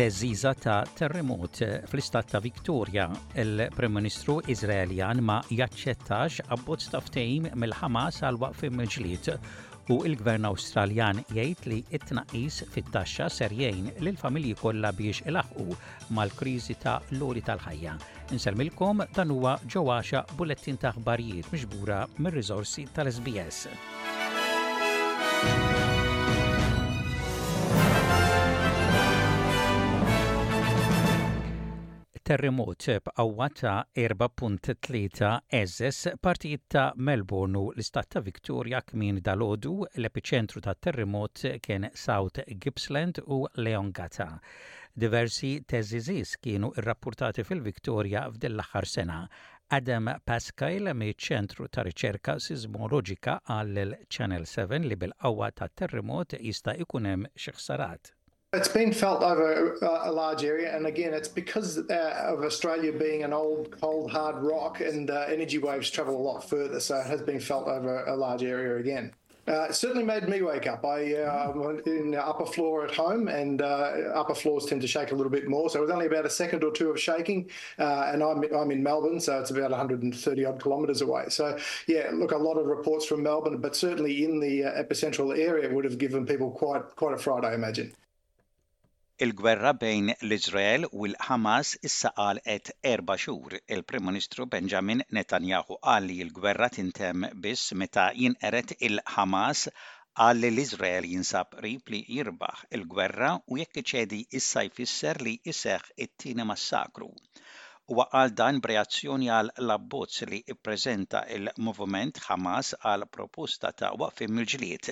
teżiża ta' terremot fl-istat ta' Victoria, il-Prim Ministru Iżraeljan ma jaċċettax abbozz ta' ftehim mill-Ħamas għal waqfim mill-ġlied u l-Gvern Awstraljan jgħid li t-tnaqqis fit-taxxa ser jgħin lill-familji kollha biex ilaħħqu mal-kriżi ta' l-għoli tal-ħajja. Insellmilkom dan huwa ġo għaxa bulettin ta' aħbarijiet miġbura mir-riżorsi tal-SBS. Terremot b'qawwa ta' 4.3 eż-żeż partijiet ta' Melbourne u l-Istat ta' Victoria kmieni dalgħodu. L-epiċentru tat-terremot kien South Gippsland u Leongatha. Diversi theżiżiż kienu rrappurtati fil-Victoria f'din l-aħħar sena. Adam Pasquale miċ-Ċentru ta' Riċerka Siżmoloġika qal lil Channel 7 li bil-qawwa tat-terremot jista' jkun hemm xi ħsarat. It's been felt over uh, a large area, and again, it's because uh, of Australia being an old, cold, hard rock, and uh, energy waves travel a lot further, so it has been felt over a large area again. Uh, it certainly made me wake up. I uh, went in the upper floor at home, and uh, upper floors tend to shake a little bit more. So it was only about a second or two of shaking, uh, and I'm I'm in Melbourne, so it's about 130 odd kilometres away. So yeah, look, a lot of reports from Melbourne, but certainly in the epicentral area would have given people quite Quite a fraud I imagine. Il-gwerra bejn l-Iżrael u l-Ħamas issa għalqet erba' xhur. Il-Prim Ministru Benjamin Netanyahu qal li l-gwerra tintemm biss meta jinqered il-Ħamas qal li l-Iżrael jinsab qrib li jirbaħ il-gwerra u jekk iċedi issa jfisser li jseħħ it-tieni massakru. Huwa qal dan b'reazzjoni għal l-abbozz li ppreżenta l-Moviment Hamas għal proposta ta' waqfien mill-ġlied.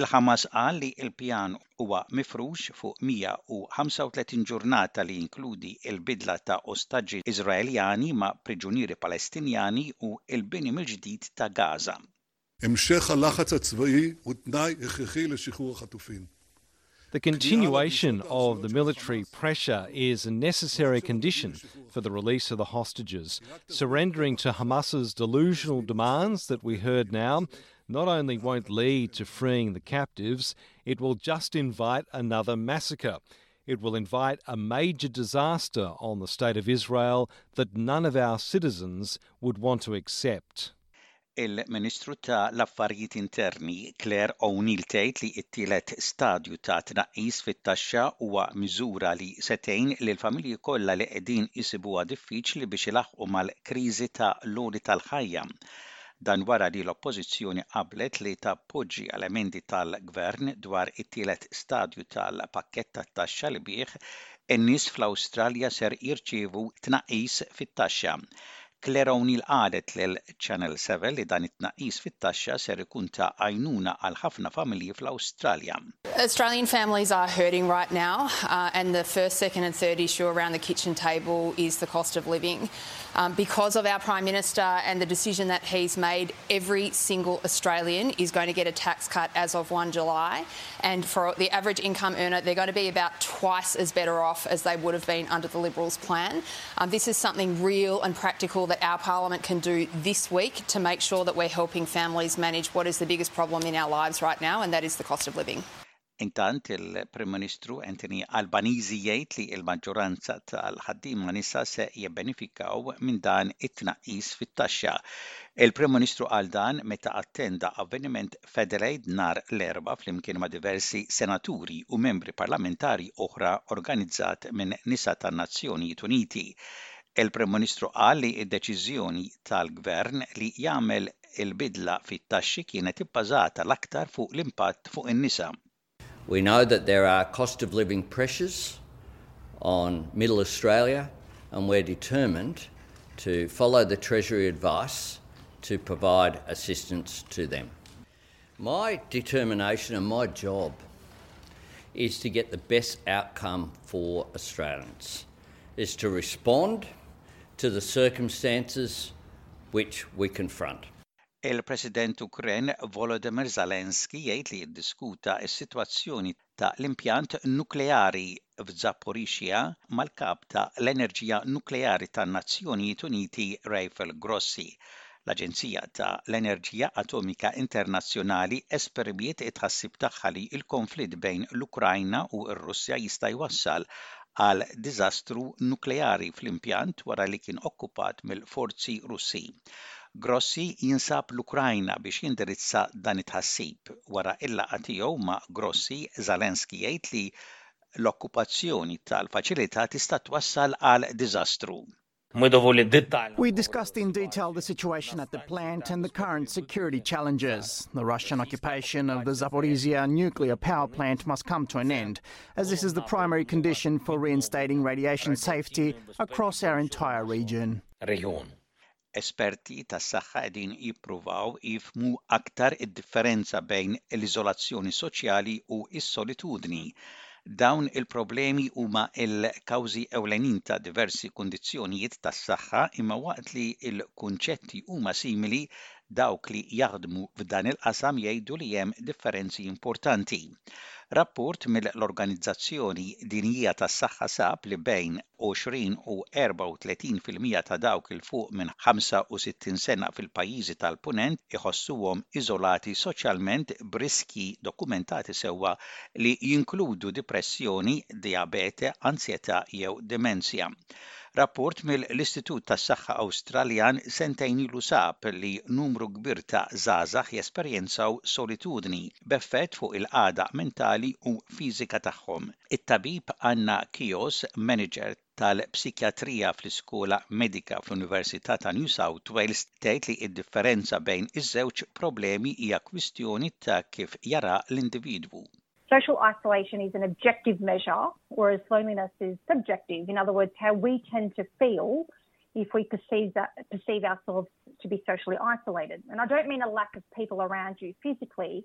Il-Hamas qal li l-pjan huwa mifrux fuq 135 ġurnata li jinkludi l-bidla ta' ostaġġi Iżraeljani ma' priġunieri Palestinjani u l-bini mill-ġdid ta' Gaza. המשך הלחץ הצבאי הוא תנאי הכרחי לשחרור החטופים. The continuation of the military pressure is a necessary condition for the release of the hostages. Surrendering to Hamas's delusional demands that we heard now not only won't lead to freeing the captives, it will just invite another massacre. It will invite a major disaster on the state of Israel that none of our citizens would want to accept. Il-Ministru ta' l-Affarijiet Interni Claire O'Neill tgħid li t-tielet stadju ta' tnaqqis fit-taxxa huwa miżura li se tgħin lill-familji kollha li qegħdin isibuha diffiċli biex ilaħħqu mal-kriżi ta' l-għoli tal-ħajja. Dan wara li l-Oppożizzjoni qablet li tappoġġja l-emendi tal-Gvern dwar it-tielet stadju tal-pakkett tat-taxxa li bih in-nies fl-Awstralja ser jirċievu tnaqqis fit-taxxa Claire Channel 7 li dan it fit-taxxa ser ikun ta' għajnuna għal ħafna familji fl-Awstralja. Australian families are hurting right now uh, and the first, second and third issue around the kitchen table is the cost of living. Um, because of our Prime Minister and the decision that he's made, every single Australian is going to get a tax cut as of 1 July. And for the average income earner, they're going to be about twice as better off as they would have been under the Liberals' plan. And this is something real and practical that our parliament can do this week to make sure that we're helping families manage what is the biggest problem in our lives right now and that is the cost of living. Intant il-Prim Ministru Anthony Albanese jgħid li l-maġġoranza tal-ħaddiema nisa se jibbenefikaw minn dan it-tnaqqis fit-taxxa. Il-Prim Ministru qal dan meta attenda avveniment Federaid nhar l-Erbgħa flimkien ma' diversi Senaturi u Membri Parlamentari oħra organizzat minn Nisa tan-Nazzjonijiet Uniti. Il-Prim Ministru qal li d-deċiżjoni tal-Gvern li jagħmel il-bidla fit-taxxi kienet ibbażata l-aktar fuq l-impatt fuq in-nisa. We know that there are cost of living pressures on middle Australia and we're determined to follow the Treasury advice to provide assistance to them. My determination and my job is to get the best outcome for Australians, is to respond to the circumstances which we confront. Il-President Ukren Volodymyr Zelensky jgħid li ddiskuta s-sitwazzjoni ta' l-impjant nukleari f'Zaporizhzhia mal-Kap ta' l-Enerġija Nukleari tan-Nazzjonijiet Uniti Rafael Grossi. L-Aġenzija ta' l-Enerġija Atomika Internazzjonali esprimiet it-tħassib tagħha li l-konflitt bejn l-Ukrajna u r-Russja jista' jwassal għal diżastru nukleari fl-impjant wara li kien okkupat mill-forzi Russi. Grossi jinsab l-Ukrajna biex jindirizza dan it-tħassib. Wara l-laqgħa tiegħu ma' Grossi, Zelensky jgħid li l-okkupazzjoni tal-faċilità tista' twassal għal diżastru. We discussed in detail the situation at the plant and the current security challenges. The Russian occupation of the Zaporizhzhia nuclear power plant must come to an end, as this is the primary condition for reinstating radiation safety across our entire region. Esperti tas-saħħa qegħdin jippruvaw jifhmu aktar id-differenza bejn l-iżolazzjoni soċjali u s-solitudni. Dawn il-problemi huma l-kawżi ewlenin ta' diversi kundizzjonijiet tas-saħħa imma waqt li l-kunċetti huma simili, dawk li jaħdmu f'dan il-qasam jgħidu li hemm differenzi importanti. Rapport mill-Organizzazzjoni Dinjija tas-Saħħa sab li bejn 20 u 34 fil-mija ta' dawk 'il fuq minn 65 sena fil-pajjiżi tal-Punent iħossuhom iżolati soċjalment b'riskji dokumentati sewwa li jinkludu dipressjoni, dijabete, ansjetà jew demenzja. Rapport mill-Istitut tas-Saħħa Awstraljan sentejn ilu sab li numru kbir ta' żgħażagħ jesperjenzaw solitudni, b'effett fuq il-qagħda mentali u fiżika tagħhom. It-tabib Anna Keoghs, manager tal-psikjatrija fl-Iskola Medika fl-Università ta' New South Wales tgħid li d-differenza bejn iż-żewġ problemi hija kwistjoni ta' kif jaraha l-individwu. Social isolation is an objective measure, whereas loneliness is subjective, in other words how we tend to feel if we perceive perceive ourselves to be socially isolated. And I don't mean a lack of people around you physically,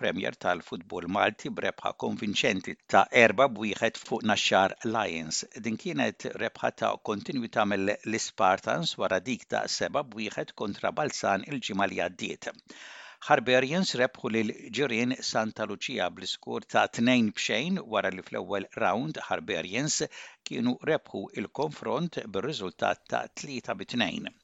Premier tal-futbol Malti b'rebħa konvinċenti ta' erba' b'wieħed fuq Naxxar Lions. Din kienet rebħa ta' kontinwità mill-Ispartans wara dik ta' seba' b'wieħed kontra Balzan il-ġimgħa li għaddiet. Harbarians rebħu lil ġirien Santa Luċija bl-iskur ta' tnejn b'xejn wara li fl-ewwel rawnd Harbarians kienu rebħu l-konfront bir-riżultat ta' tlieta bi tnejn.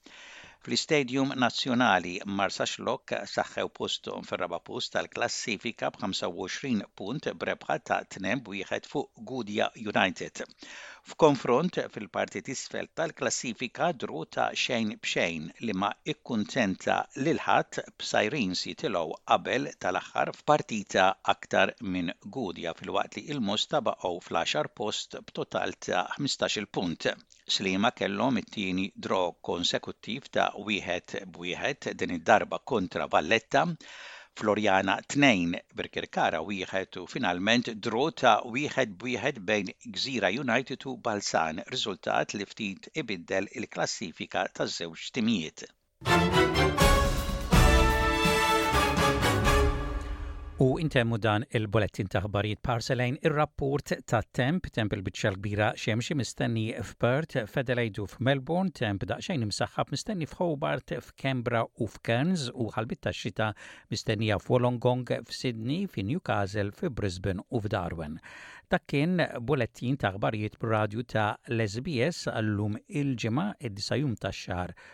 Fl-Istadium Nazzjonali, Marsaxlokk saħħew posthom fir-raba' post tal-klassifika b'25 punt b'rebħa ta' 2 b'wieħed fuq Gudja United. F'konfront fil-parti t'isfel tal-klassifika draw ta' xejn b'xejn li ma ikkuntenta lil ħadd b'Sirens jitilgħu qabel tal-aħħar f'partita aktar minn Gudja filwaqt li il-Mosta baqgħu fl-għaxar post b'total ta' ħmistax-il punt. Sliema kellhom it-tieni draw konsekuttiv ta' wieħed b'wieħed, din id-darba kontra Valletta, Floriana tnejn, Birkirkara wieħed u finalment draw ta' wieħed b'wieħed bejn Gżira United u Balzan, riżultat li ftit ibiddel il-klassifika taż-żewġ timijiet. U intemmu dan il-bolettin ta' ħbarijiet parselejn ir-rapport ta' temp, temp il-biċċa l-kbira xemxi mistenni f'Perth, f'Adelaide u f'Melbourne, temp daqsxejn imsaħħab mistenni f'Hobart, f'Kembra u f'Cairns u ħalbit ta' xita mistennija f'Wolongong, f'Sydney, fi Newcastle, fi Brisbane u f'Darwin. Dak kien bolettin ta' ħbarijiet b'radju ta' l-SBS għallum il-ġimgħa id-disa jum tax-xahar